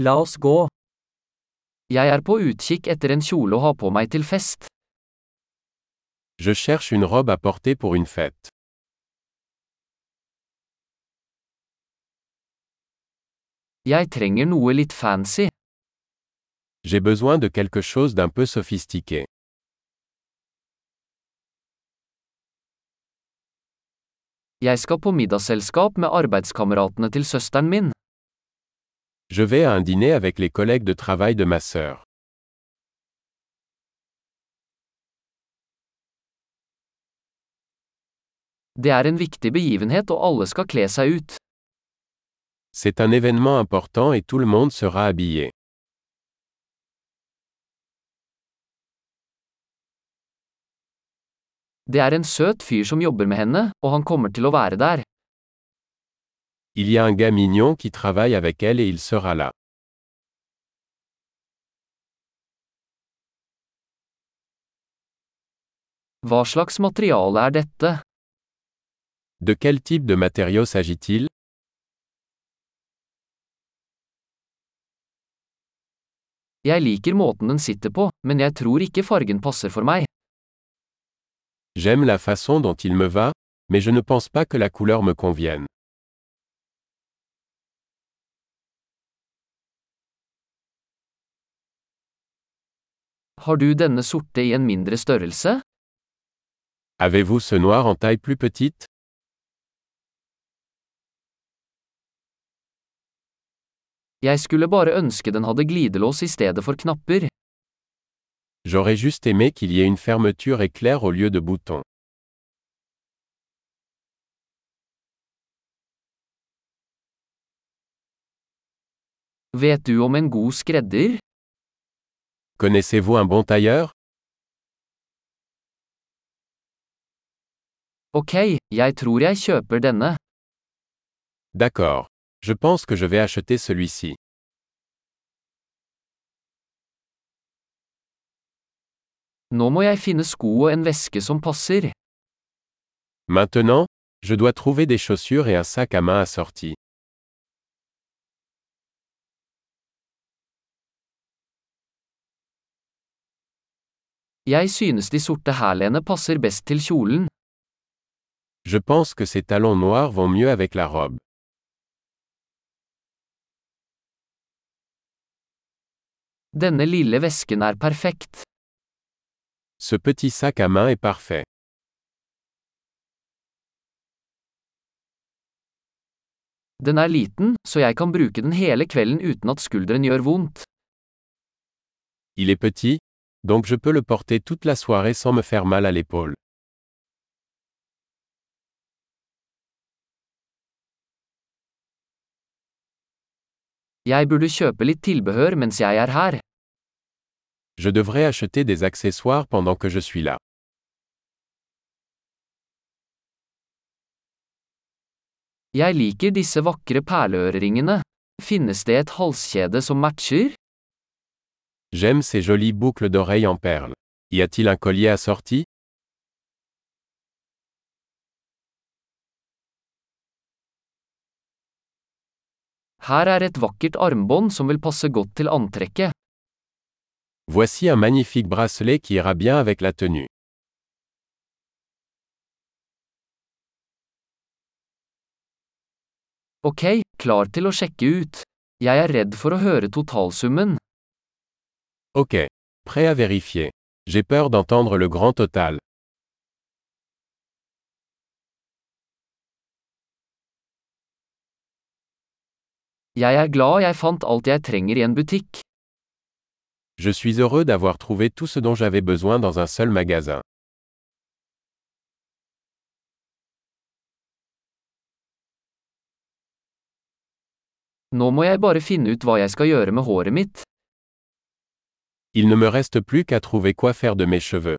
La oss gå. Jeg er på utkikk etter en kjole å ha på meg til fest. Je cherche une robe à porter pour une fête. Jeg trenger noe litt fancy. J'ai besoin de quelque chose d'un peu sophistiqué. Jeg skal på middagsselskap med arbeidskameratene til søsteren min. Je vais à un dîner avec les collègues de travail de ma sœur. Det er en viktig begivenhet og alle skal kle seg ut. C'est un événement important et tout le monde sera habillé. Det er en søt fyr som jobber med henne, og han kommer til å være der. Il y a un gars mignon qui travaille avec elle et il sera là. Hva slags materiale er dette? De quel type de matériau s'agit-il? Jeg liker måten den sitter på, men jeg tror ikke fargen passer for meg. J'aime la façon dont il me va, mais je ne pense pas que la couleur me convienne. Har du denne sorte i en mindre størrelse? Avez-vous ce noir en taille plus petite Jeg skulle bare ønske den hadde glidelås i stedet for knapper. J'aurais juste aimé qu'il y ait une fermeture éclair au lieu de boutons. Vet du om en god skredder? Connaissez-vous un bon tailleur? Ok, jeg tror jeg kjøper denne. D'accord. Je pense que je vais acheter celui-ci. Nå må jeg finne sko og en veske som passer. Maintenant, je dois trouver des chaussures et un sac à main assorti. Jeg synes de sorte hælene passer best til kjolen. Je pense que ces talons noirs vont mieux avec la robe. Denne lille vesken er perfekt. Ce petit sac à main est parfait. Den er liten, så jeg kan bruke den hele kvelden uten at skulderen gjør vondt. Il est petit, donc je peux le porter toute la soirée sans me faire mal à l'épaule. Jeg burde kjøpe litt tilbehør mens jeg er her. Je devrais acheter des accessoires pendant que je suis là. Jeg liker disse vakre perleøreringene. Finnes det et halskjede som matcher? J'aime ces jolies boucles d'oreilles en perles. Y a-t-il un collier assorti Her er et vakkert armbånd som vil passe godt til antrekket. Voici un magnifique bracelet qui ira bien avec la tenue. Ok, klar til å sjekke ut. Jeg er redd for å høre totalsummen. Ok. Prêt à vérifier. J'ai peur d'entendre le grand total. Jeg er glad jeg fant alt jeg trenger i en butikk. Je suis heureux d'avoir trouvé tout ce dont j'avais besoin dans un seul magasin. Nå må jeg bare finne ut hva jeg skal gjøre med håret mitt. Il ne me reste plus qu'à trouver quoi faire de mes cheveux.